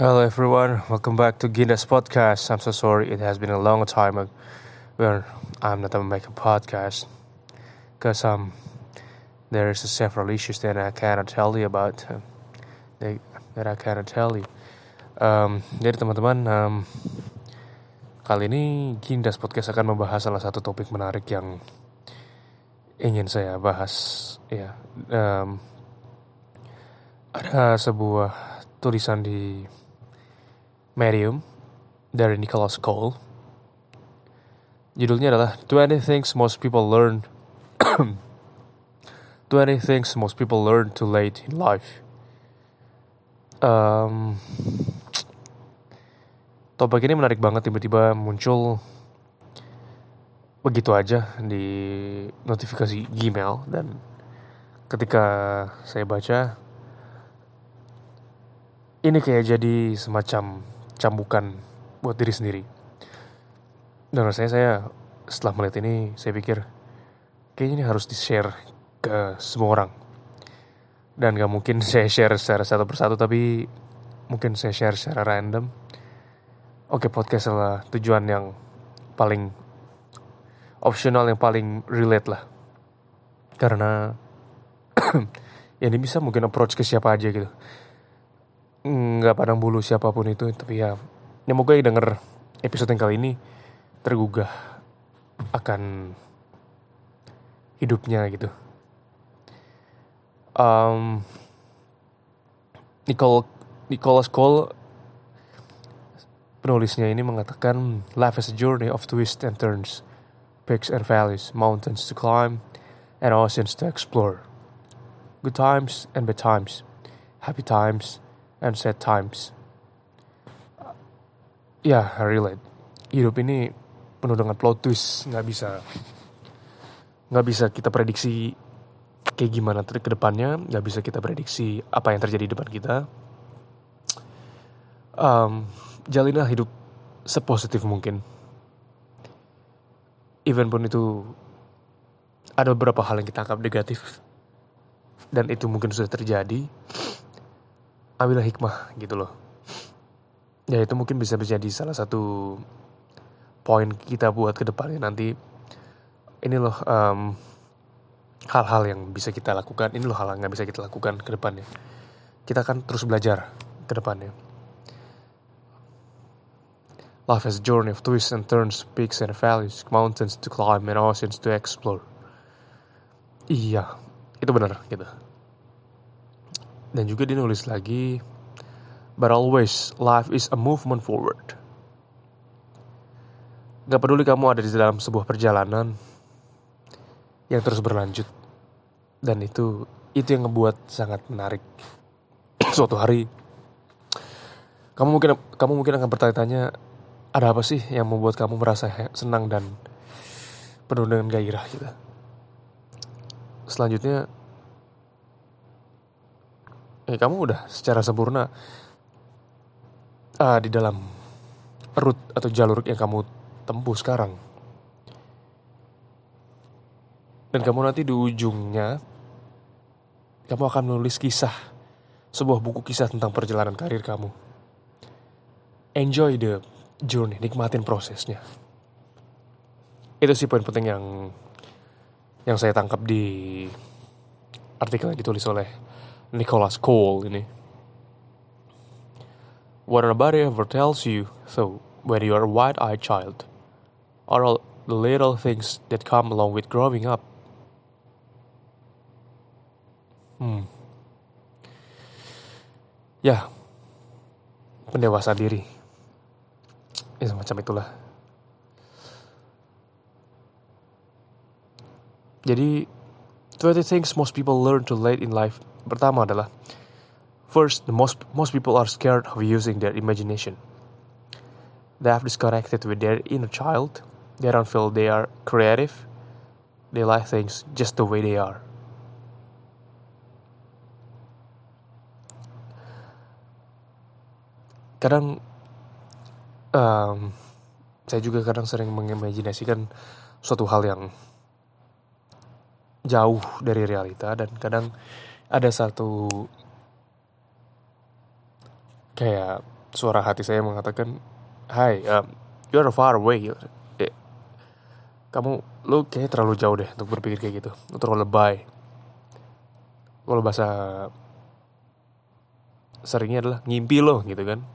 Hello everyone, welcome back to Guinness Podcast. I'm so sorry it has been a long time where I'm not make a podcast because um there's several issues that I cannot tell you about uh, that I cannot tell you. Um, jadi teman-teman, um, kali ini Gindas Podcast akan membahas salah satu topik menarik yang ingin saya bahas. Ya, um, ada sebuah tulisan di Medium dari Nicholas Cole. Judulnya adalah 20 Things Most People Learn 20 Things Most People Learn Too Late in Life. Um, topik ini menarik banget tiba-tiba muncul begitu aja di notifikasi Gmail dan ketika saya baca ini kayak jadi semacam cambukan buat diri sendiri. Dan rasanya saya setelah melihat ini saya pikir kayaknya ini harus di-share ke semua orang. Dan gak mungkin saya share secara satu persatu tapi mungkin saya share secara random. Oke podcast adalah tujuan yang paling optional yang paling relate lah. Karena ya ini bisa mungkin approach ke siapa aja gitu nggak pandang bulu siapa pun itu tapi ya ya moga yang denger episode yang kali ini tergugah akan hidupnya gitu. Um, Nicole Nicholas Cole penulisnya ini mengatakan life is a journey of twists and turns peaks and valleys mountains to climb and oceans to explore. Good times and bad times happy times and sad times. Ya, yeah, relate. Hidup ini penuh dengan plot twist, nggak bisa nggak bisa kita prediksi kayak gimana ke depannya, nggak bisa kita prediksi apa yang terjadi di depan kita. Um, jalinlah hidup sepositif mungkin. Even pun itu ada beberapa hal yang kita anggap negatif dan itu mungkin sudah terjadi ambillah hikmah gitu loh. Ya itu mungkin bisa menjadi salah satu poin kita buat ke depannya nanti. Ini loh hal hal-hal yang bisa kita lakukan. Ini loh hal yang nggak bisa kita lakukan ke depannya. Kita akan terus belajar ke depannya. Life is a journey of twists and turns, peaks and valleys, mountains to climb and oceans to explore. Iya, itu benar gitu. Dan juga dia nulis lagi, But always, life is a movement forward. Gak peduli kamu ada di dalam sebuah perjalanan yang terus berlanjut. Dan itu itu yang ngebuat sangat menarik. Suatu hari kamu mungkin kamu mungkin akan bertanya-tanya ada apa sih yang membuat kamu merasa senang dan penuh dengan gairah gitu. Selanjutnya eh, kamu udah secara sempurna uh, di dalam route atau jalur yang kamu tempuh sekarang. Dan kamu nanti di ujungnya, kamu akan menulis kisah, sebuah buku kisah tentang perjalanan karir kamu. Enjoy the journey, nikmatin prosesnya. Itu sih poin penting yang yang saya tangkap di artikel yang ditulis oleh Nicholas Cole ini. What nobody ever tells you, so when you're a wide-eyed child, are all the little things that come along with growing up. Hmm. Ya, pendewasaan diri. Ya, semacam itulah. Jadi, 20 things most people learn too late in life pertama adalah first the most most people are scared of using their imagination. They have disconnected with their inner child. They don't feel they are creative. They like things just the way they are. Kadang um, saya juga kadang sering mengimajinasikan suatu hal yang jauh dari realita dan kadang ada satu kayak suara hati saya mengatakan, Hai, um, you're far away. Kamu, lu kayaknya terlalu jauh deh untuk berpikir kayak gitu. Lu terlalu lebay. Kalau bahasa seringnya adalah ngimpi lo gitu kan.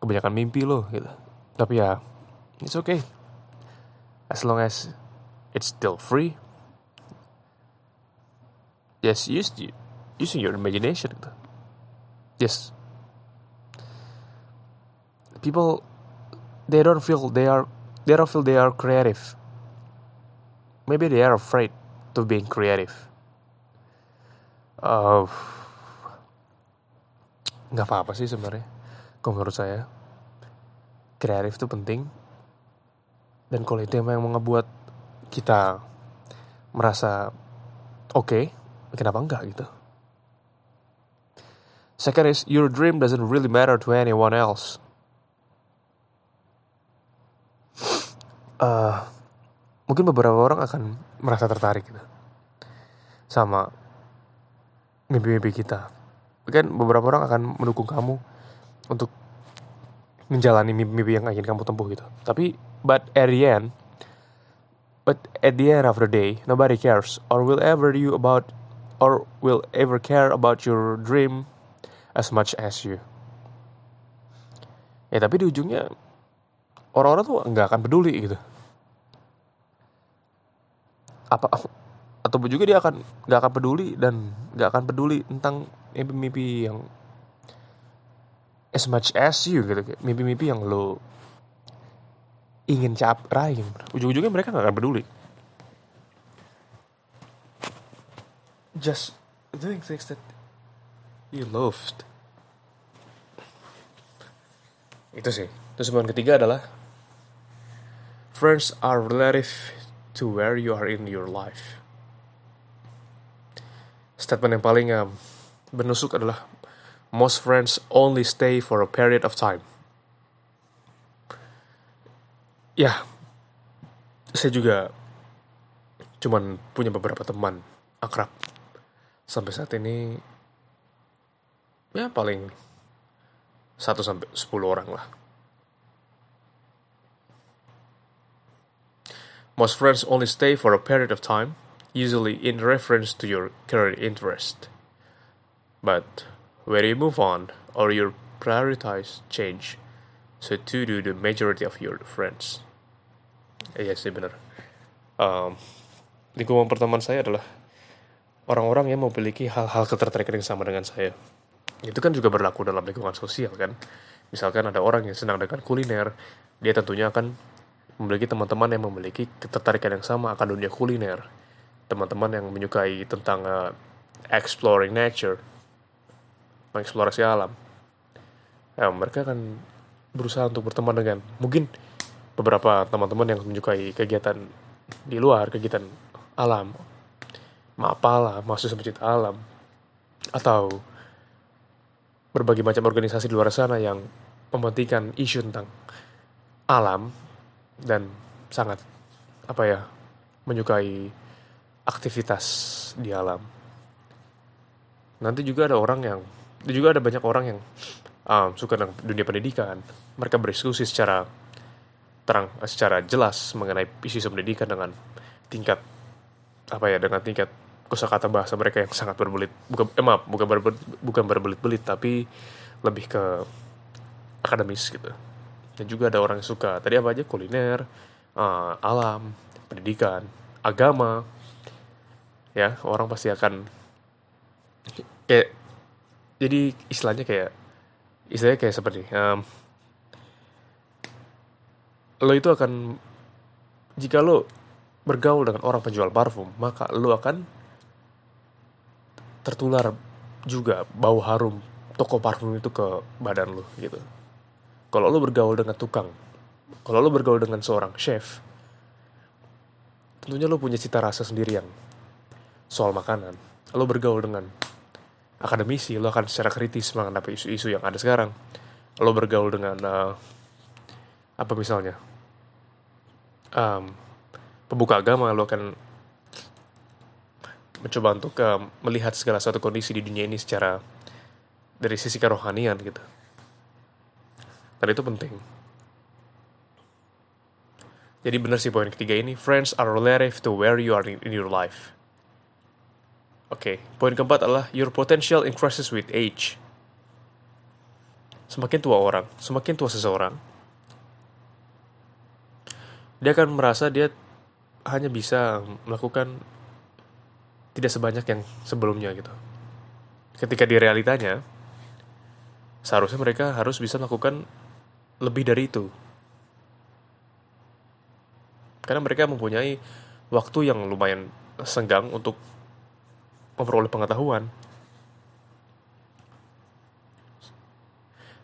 Kebanyakan mimpi lo gitu. Tapi ya, it's okay. As long as it's still free. Yes, use using your imagination gitu. Yes. People they don't feel they are they don't feel they are creative. Maybe they are afraid to being creative. Uh, nggak apa-apa sih sebenarnya. Kalau menurut saya, kreatif itu penting. Dan kalau itu yang mau ngebuat kita merasa oke, okay, kenapa enggak gitu? Second is, your dream doesn't really matter to anyone else. Uh, mungkin beberapa orang akan merasa tertarik gitu sama mimpi-mimpi kita. Mungkin beberapa orang akan mendukung kamu untuk menjalani mimpi-mimpi yang ingin kamu tempuh gitu. Tapi, but at the end, but at the end of the day, nobody cares or will ever you about or will ever care about your dream as much as you. Ya tapi di ujungnya orang-orang tuh nggak akan peduli gitu. Apa atau juga dia akan nggak akan peduli dan nggak akan peduli tentang mimpi-mimpi yang as much as you gitu mimpi-mimpi yang lo ingin cap raih ujung-ujungnya mereka nggak akan peduli just doing things that you loved. Itu sih. Terus poin ketiga adalah friends are relative to where you are in your life. Statement yang paling um, benusuk adalah most friends only stay for a period of time. Ya, saya juga cuman punya beberapa teman akrab sampai saat ini ya paling 1 sampai 10 orang lah. Most friends only stay for a period of time, usually in reference to your current interest. But when you move on or your priorities change, so too do the majority of your friends. Iya sih benar. Um, lingkungan pertemanan saya adalah orang-orang yang memiliki hal-hal ketertarikan yang sama dengan saya. Itu kan juga berlaku dalam lingkungan sosial kan? Misalkan ada orang yang senang dengan kuliner dia tentunya akan memiliki teman-teman yang memiliki ketertarikan yang sama akan dunia kuliner. Teman-teman yang menyukai tentang uh, exploring nature mengeksplorasi alam. Ya, mereka akan berusaha untuk berteman dengan mungkin beberapa teman-teman yang menyukai kegiatan di luar kegiatan alam mapalah masuk pecinta alam atau berbagai macam organisasi di luar sana yang mementingkan isu tentang alam dan sangat apa ya menyukai aktivitas di alam. Nanti juga ada orang yang juga ada banyak orang yang um, suka dengan dunia pendidikan. Mereka berdiskusi secara terang, secara jelas mengenai isu pendidikan dengan tingkat apa ya dengan tingkat kosakata bahasa mereka yang sangat berbelit. Bukan eh, maaf bukan berbelit, bukan berbelit-belit tapi lebih ke akademis gitu. Dan juga ada orang yang suka tadi apa aja? Kuliner uh, alam pendidikan agama. Ya orang pasti akan kayak jadi istilahnya kayak istilahnya kayak seperti um, lo itu akan jika lo bergaul dengan orang penjual parfum maka lo akan tertular juga bau harum toko parfum itu ke badan lo gitu. Kalau lo bergaul dengan tukang, kalau lo bergaul dengan seorang chef, tentunya lo punya cita rasa sendiri yang soal makanan. Lo bergaul dengan akademisi, lo akan secara kritis menghadapi isu-isu yang ada sekarang. Lo bergaul dengan uh, apa misalnya, um, pembuka agama, lo akan mencoba untuk uh, melihat segala suatu kondisi di dunia ini secara dari sisi kerohanian gitu. Dan itu penting. Jadi benar sih poin ketiga ini friends are relative to where you are in, your life. Oke okay. poin keempat adalah your potential increases with age. Semakin tua orang semakin tua seseorang dia akan merasa dia hanya bisa melakukan tidak sebanyak yang sebelumnya gitu ketika di realitanya seharusnya mereka harus bisa melakukan lebih dari itu. Karena mereka mempunyai waktu yang lumayan senggang untuk memperoleh pengetahuan.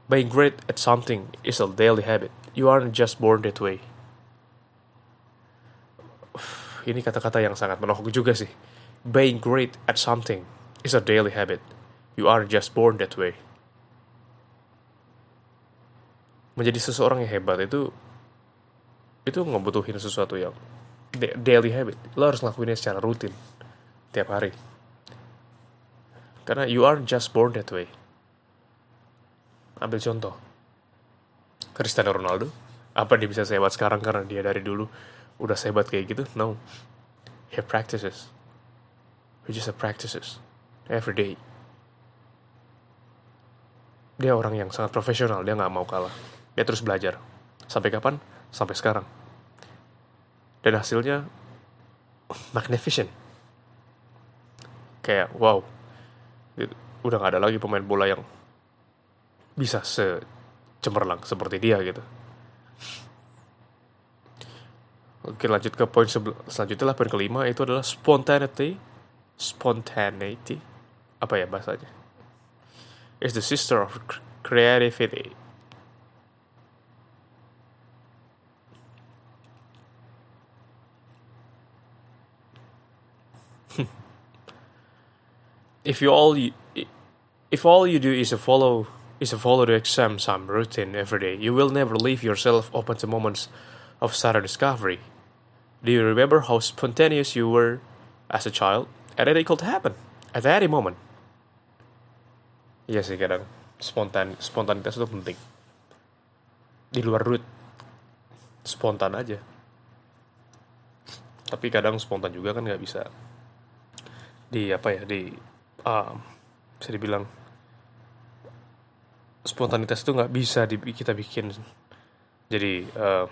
Being great at something is a daily habit. You aren't just born that way. Ini kata-kata yang sangat menohok juga sih. Being great at something is a daily habit. You aren't just born that way. menjadi seseorang yang hebat itu itu ngebutuhin sesuatu yang daily habit. Lo harus ngelakuinnya secara rutin tiap hari. Karena you aren't just born that way. Ambil contoh. Cristiano Ronaldo. Apa dia bisa sehebat sekarang karena dia dari dulu udah sehebat kayak gitu? No. He practices he just practices every day dia orang yang sangat profesional dia nggak mau kalah dia terus belajar. Sampai kapan? Sampai sekarang. Dan hasilnya magnificent. Kayak wow. Udah gak ada lagi pemain bola yang bisa secemerlang seperti dia gitu. Oke lanjut ke poin selanjutnya lah poin kelima itu adalah spontaneity. Spontaneity. Apa ya bahasanya? Is the sister of creativity. if you all you, if all you do is to follow is to follow the exam some routine every day, you will never leave yourself open to moments of sudden discovery. Do you remember how spontaneous you were as a child? And it could happen at any moment. Iya sih kadang spontan spontanitas itu penting. Di luar root spontan aja. Tapi kadang spontan juga kan nggak bisa di apa ya di uh, bisa dibilang spontanitas itu nggak bisa di, kita bikin jadi uh,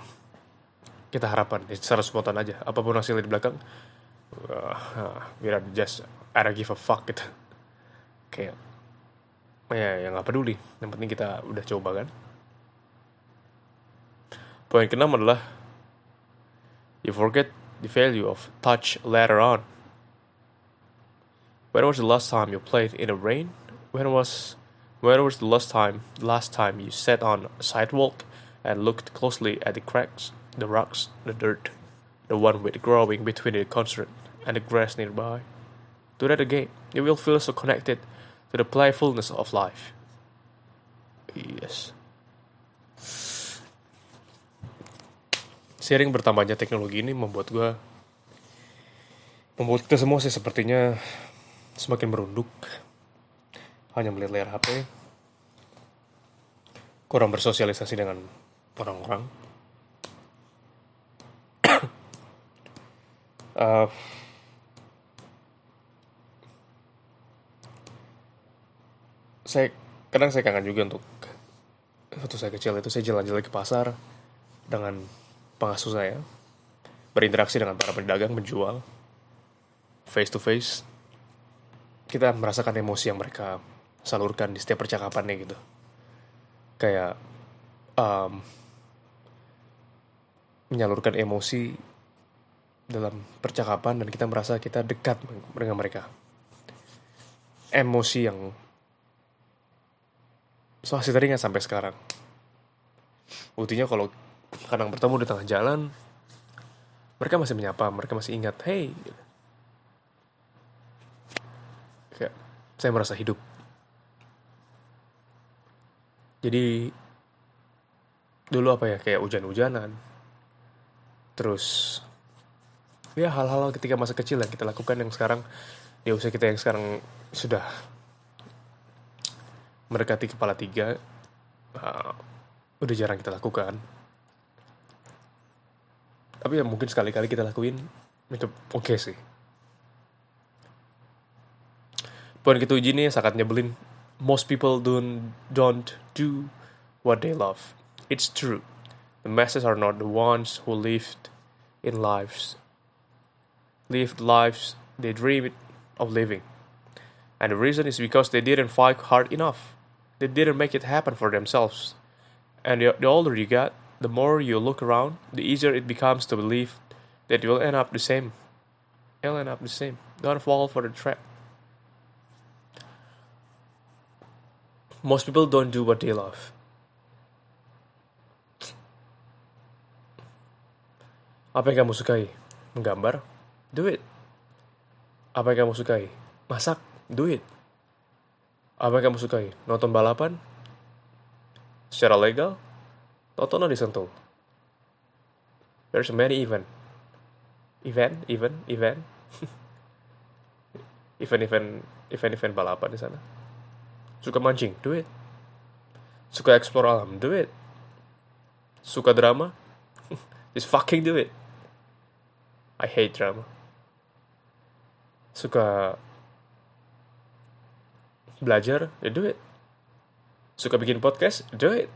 kita harapan secara spontan aja apa pun hasilnya di belakang uh, uh, just I don't give a fuck. Gitu kayak. Ya yang nggak peduli. Yang penting kita udah coba kan? Poin keenam adalah you forget the value of touch later on. When was the last time you played in the rain? When was when was the last time last time you sat on a sidewalk and looked closely at the cracks, the rocks, the dirt, the one with growing between the concrete and the grass nearby? Do that again. You will feel so connected to the playfulness of life. Yes. Sering bertambahnya teknologi ini membuat gue membuat kita semua sih sepertinya semakin merunduk hanya melihat layar HP kurang bersosialisasi dengan orang-orang uh, saya kadang saya kangen juga untuk waktu saya kecil itu saya jalan-jalan ke pasar dengan pengasuh saya berinteraksi dengan para pedagang menjual face to face kita merasakan emosi yang mereka salurkan di setiap percakapannya gitu. Kayak um, menyalurkan emosi dalam percakapan dan kita merasa kita dekat dengan mereka. Emosi yang so hasil tadi nggak sampai sekarang. Buktinya kalau kadang bertemu di tengah jalan mereka masih menyapa mereka masih ingat hey kayak saya merasa hidup. Jadi dulu apa ya kayak hujan-hujanan. Terus ya hal-hal ketika masa kecil yang kita lakukan yang sekarang di usia kita yang sekarang sudah mendekati kepala tiga uh, udah jarang kita lakukan. Tapi ya mungkin sekali-kali kita lakuin itu oke okay sih. Poin ketujuh ini sangat nyebelin. Most people don't don't do what they love. It's true. The masses are not the ones who lived in lives. Lived lives they dream of living. And the reason is because they didn't fight hard enough they didn't make it happen for themselves and the, the older you get the more you look around, the easier it becomes to believe that you'll end up the same. You'll end up the same. Don't fall for the trap. Most people don't do what they love. Apa yang kamu sukai? Menggambar? Do it. Apa yang kamu sukai? Masak? Do it. Apa yang kamu sukai? Nonton balapan? Secara legal? Totono disentuh. There's many event. Event, event, event. event-event, event-event balapan di sana. Suka mancing, do it. Suka explore alam, do it. Suka drama, just fucking do it. I hate drama. Suka belajar, ya do it. Suka bikin podcast, do it.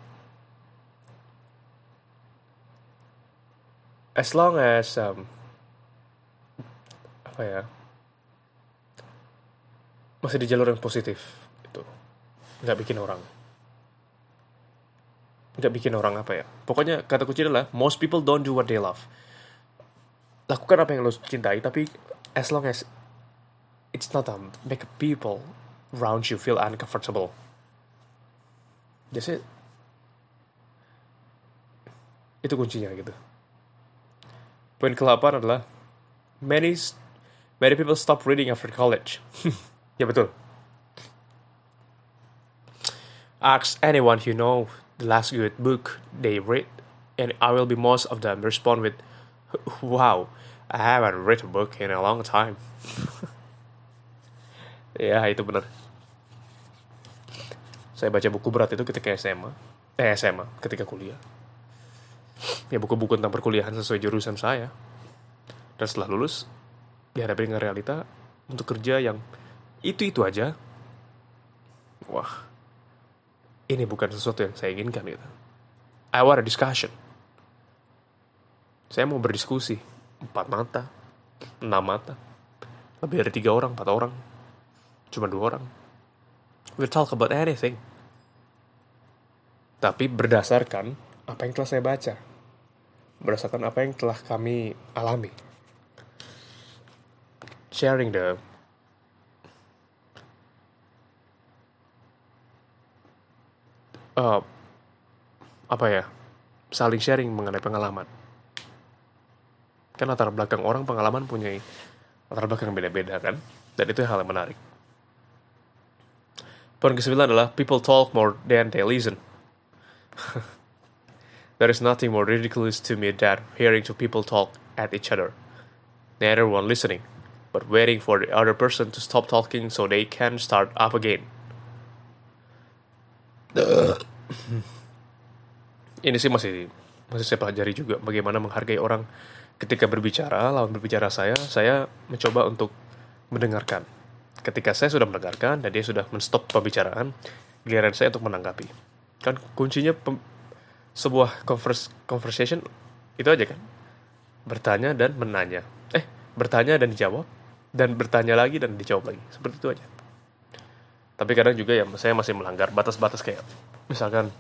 As long as um, apa ya masih di jalur yang positif itu. Nggak bikin orang. Nggak bikin orang apa ya. Pokoknya kata kunci adalah most people don't do what they love. Lakukan apa yang lo cintai tapi as long as it's not um, make people around you feel uncomfortable it itu kuncinya gitu Poin ke-8 adalah many many people stop reading after college. ya betul. Ask anyone you know the last good book they read, and I will be most of them respond with, "Wow, I haven't read a book in a long time." ya itu benar. Saya baca buku berat itu ketika SMA, eh SMA, ketika kuliah. Ya buku-buku tentang perkuliahan sesuai jurusan saya. Dan setelah lulus dihadapi dengan realita untuk kerja yang itu-itu aja. Wah ini bukan sesuatu yang saya inginkan gitu. I want a discussion. Saya mau berdiskusi. Empat mata enam mata. Lebih dari tiga orang empat orang. Cuma dua orang we talk about anything. Tapi berdasarkan apa yang telah saya baca berdasarkan apa yang telah kami alami. Sharing the uh, apa ya? Saling sharing mengenai pengalaman. Kan latar belakang orang pengalaman punya latar belakang beda-beda kan? Dan itu hal yang menarik poin ke adalah people talk more than they listen There is nothing more ridiculous to me than hearing two people talk at each other, neither one listening, but waiting for the other person to stop talking so they can start up again. Ini sih masih masih saya pelajari juga bagaimana menghargai orang ketika berbicara, lawan berbicara saya, saya mencoba untuk mendengarkan. Ketika saya sudah mendengarkan dan dia sudah menstop pembicaraan, giliran saya untuk menanggapi. Kan kuncinya sebuah converse, conversation itu aja kan? Bertanya dan menanya. Eh bertanya dan dijawab dan bertanya lagi dan dijawab lagi. Seperti itu aja. Tapi kadang juga ya saya masih melanggar batas-batas kayak misalkan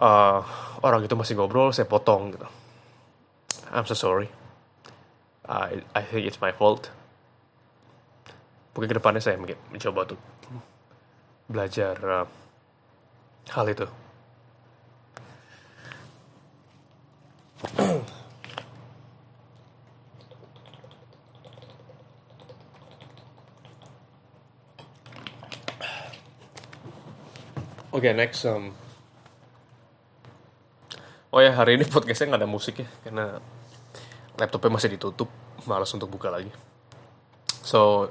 uh, orang itu masih ngobrol saya potong gitu. I'm so sorry. I I think it's my fault mungkin ke depannya saya mencoba untuk belajar uh, hal itu Oke, okay, next. Um... Oh ya, hari ini podcastnya nggak ada musik ya, karena laptopnya masih ditutup, malas untuk buka lagi. So,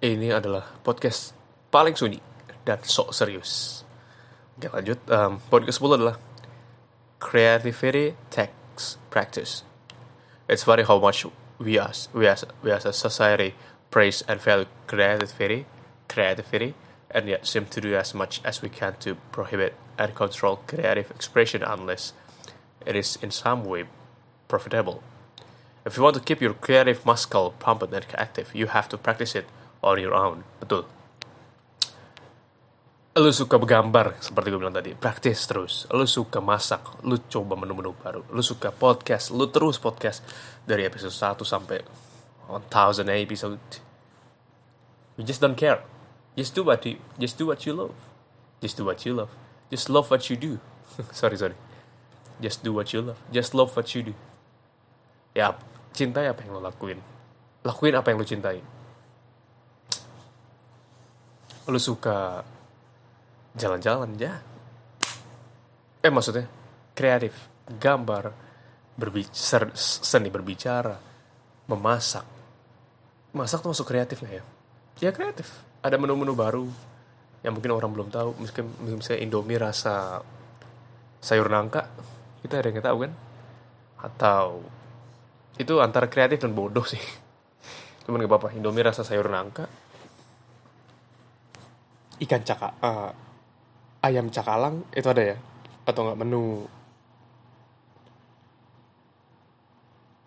ini adalah podcast paling sunyi dan sok serius. Oke lanjut, um, poin ke-10 adalah creativity takes practice. It's funny how much we as we as we as a society praise and value creativity, creativity, and yet seem to do as much as we can to prohibit and control creative expression unless it is in some way profitable. If you want to keep your creative muscle pumped and active, you have to practice it on your own. Betul. Lu suka bergambar, seperti gue bilang tadi, praktis terus. Lu suka masak, lu coba menu-menu baru. Lu suka podcast, lu terus podcast dari episode 1 sampai 1000 episode. You just don't care. Just do what you, just do what you love. Just do what you love. Just love what you do. sorry, sorry. Just do what you love. Just love what you do. Ya, cintai apa yang lo lakuin. Lakuin apa yang lo cintai. Lo suka jalan-jalan ya. Eh maksudnya kreatif. Gambar berbicara seni berbicara memasak. Masak tuh masuk kreatif nggak ya? Ya kreatif. Ada menu-menu baru yang mungkin orang belum tahu. Mungkin misalnya Indomie rasa sayur nangka. Kita ada yang tahu kan? Atau itu antara kreatif dan bodoh sih. Cuman gak apa-apa. Indomie rasa sayur nangka ikan caka uh, ayam cakalang itu ada ya? Atau nggak menu?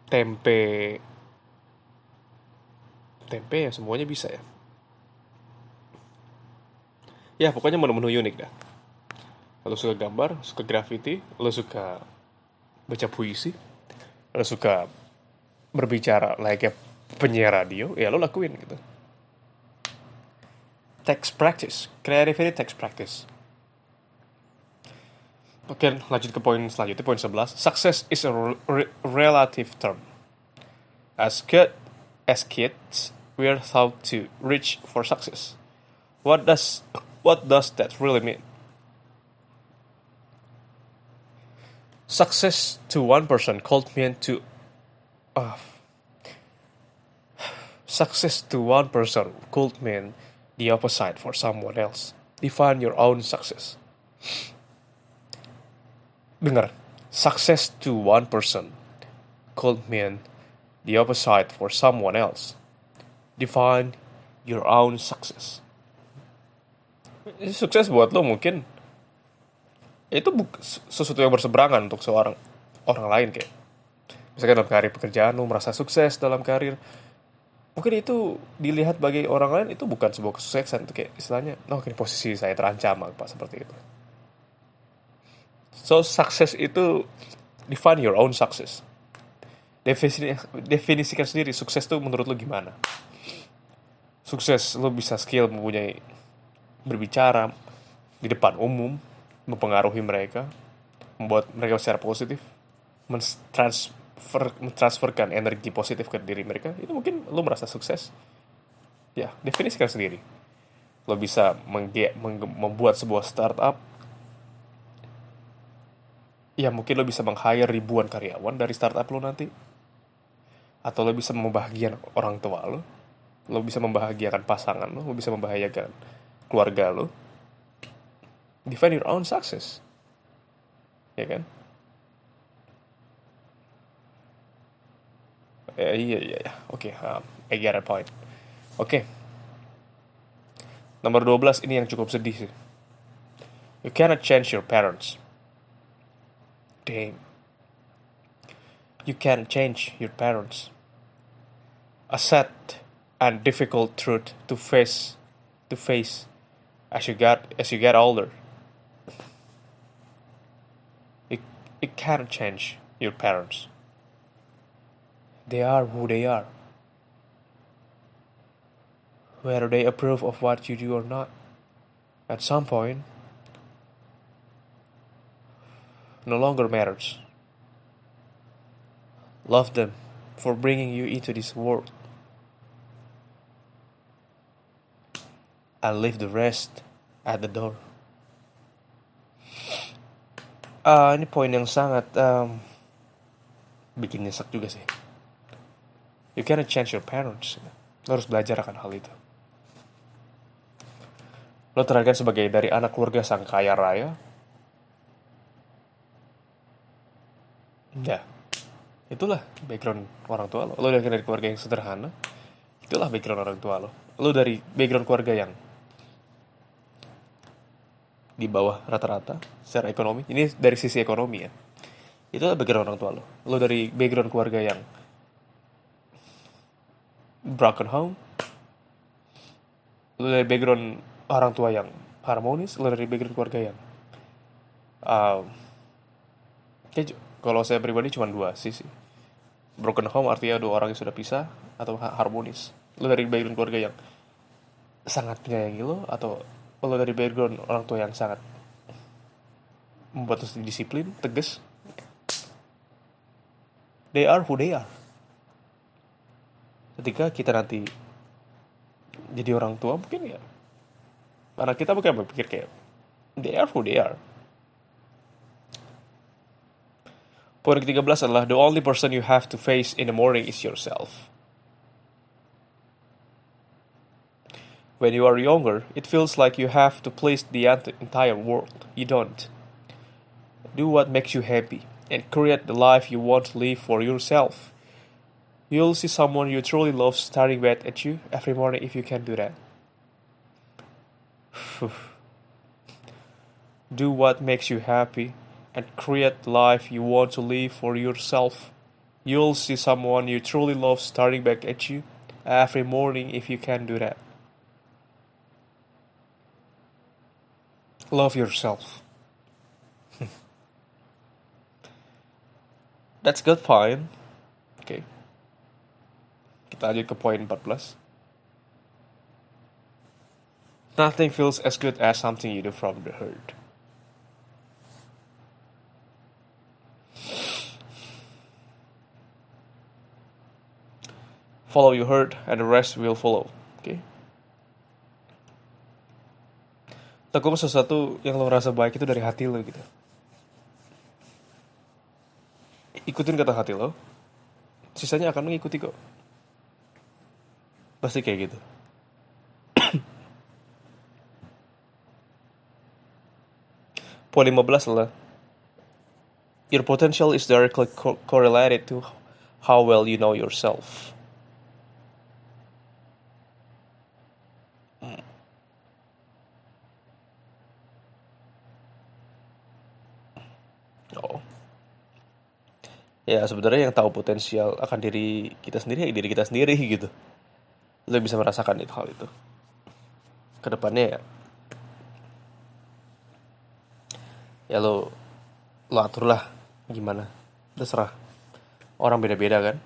Tempe. Tempe ya semuanya bisa ya? Ya pokoknya menu-menu unik dah. Lo suka gambar suka graffiti lo suka baca puisi lo suka berbicara layaknya penyiar radio ya lo lakuin gitu text practice creativity text practice Oke, lanjut ke poin selanjutnya, poin 11. Success is a re relative term. As good as kids, we are taught to reach for success. What does what does that really mean? Success to one person could mean to uh, success to one person could mean the opposite for someone else. Define your own success. Dengar, success to one person could mean the opposite for someone else. Define your own success. Sukses buat lo mungkin itu sesuatu yang berseberangan untuk seorang orang lain kayak misalkan dalam karir pekerjaan lo merasa sukses dalam karir mungkin itu dilihat bagi orang lain itu bukan sebuah kesuksesan itu kayak istilahnya oh ini posisi saya terancam apa seperti itu So success itu define your own success. Definisi, definisikan sendiri sukses itu menurut lo gimana? Sukses lo bisa skill mempunyai berbicara di depan umum, mempengaruhi mereka, membuat mereka secara positif, mentransfer mentransferkan energi positif ke diri mereka, itu mungkin lo merasa sukses. Ya, definisikan sendiri. Lo bisa membuat sebuah startup. Ya mungkin lo bisa meng-hire ribuan karyawan dari startup lo nanti. Atau lo bisa membahagiakan orang tua lo. Lo bisa membahagiakan pasangan lo lo bisa membahagiakan keluarga lo. Define your own success. Ya kan eh, iya iya iya oke okay, um, I get a point oke okay. nomor 12 ini yang cukup sedih sih you cannot change your parents Damn. You can change your parents. A sad and difficult truth to face to face as you get as you get older. You, you can't change your parents. They are who they are. Whether they approve of what you do or not, at some point no longer matters. Love them for bringing you into this world. And leave the rest at the door. Uh, ini poin yang sangat um, bikin nyesek juga sih. You cannot change your parents. Lo harus belajar akan hal itu. lo terlahir sebagai dari anak keluarga sang kaya raya. Ya itulah background orang tua lo. Lo dari keluarga yang sederhana itulah background orang tua lo. Lo dari background keluarga yang di bawah rata-rata secara ekonomi. Ini dari sisi ekonomi ya. Itulah background orang tua lo. Lo dari background keluarga yang broken home. Lo dari background orang tua yang harmonis lo dari background keluarga yang uh, kayak kalau saya pribadi cuma dua sisi broken home artinya dua orang yang sudah pisah atau harmonis. Lo dari background keluarga yang sangat menyayangi lo atau lo dari background orang tua yang sangat membuat disiplin tegas they are who they are ketika kita nanti jadi orang tua mungkin ya anak kita mungkin berpikir kayak they are who they are Poin ke-13 adalah the only person you have to face in the morning is yourself. When you are younger, it feels like you have to please the entire world. You don't. Do what makes you happy and create the life you want to live for yourself. You'll see someone you truly love staring back at you every morning if you can do that. do what makes you happy and create the life you want to live for yourself. You'll see someone you truly love staring back at you every morning if you can do that. Love yourself. That's good fine. Kita lanjut ke poin 14. Nothing feels as good as something you do from the heart. Follow your heart and the rest will follow. Oke. Okay? Lakukan sesuatu yang lo rasa baik itu dari hati lo gitu. ikutin kata hati lo sisanya akan mengikuti kok pasti kayak gitu. Poin 15 adalah your potential is directly co correlated to how well you know yourself. Ya sebenarnya yang tahu potensial akan diri kita sendiri ya diri kita sendiri gitu lo bisa merasakan itu hal itu. Ke depannya ya ya lo lo atur lah gimana. Terserah. Orang beda-beda kan?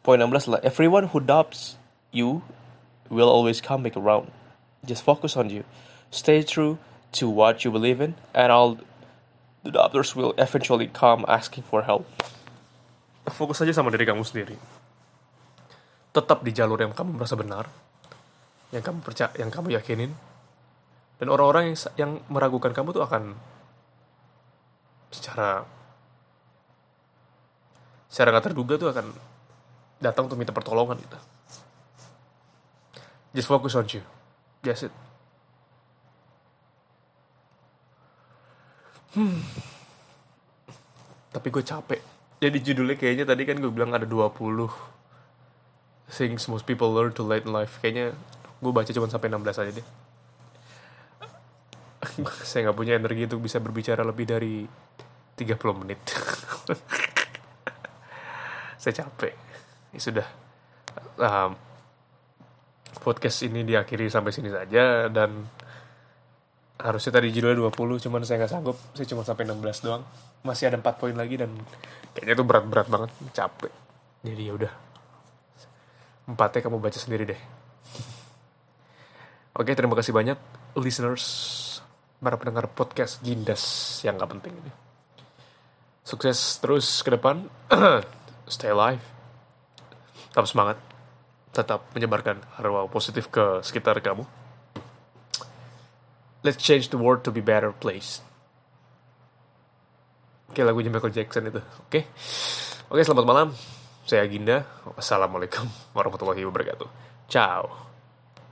Poin 16 lah everyone who doubts you will always come back around. Just focus on you. Stay true to what you believe in, and all the others will eventually come asking for help. Fokus aja sama diri kamu sendiri. Tetap di jalur yang kamu merasa benar, yang kamu percaya, yang kamu yakinin, dan orang-orang yang, yang meragukan kamu tuh akan secara secara nggak terduga tuh akan datang untuk minta pertolongan gitu. Just focus on you. That's it. Hmm. Tapi gue capek. Jadi judulnya kayaknya tadi kan gue bilang ada 20 things most people learn to late in life. Kayaknya gue baca cuma sampai 16 aja deh. Saya nggak punya energi untuk bisa berbicara lebih dari 30 menit. Saya capek. Ya sudah. Um, podcast ini diakhiri sampai sini saja dan harusnya tadi judulnya 20 cuman saya nggak sanggup. Saya cuma sampai 16 doang. Masih ada 4 poin lagi dan kayaknya itu berat-berat banget. Capek. Jadi ya udah. Empatnya kamu baca sendiri deh. Oke terima kasih banyak listeners. Para pendengar podcast Gindas yang gak penting ini. Sukses terus ke depan. Stay alive. Tetap semangat. Tetap menyebarkan arwah positif ke sekitar kamu Let's change the world to be better place. Oke, lagunya Michael Jackson itu. Oke. Oke, selamat malam. Saya Ginda. Wassalamualaikum warahmatullahi wabarakatuh. Ciao.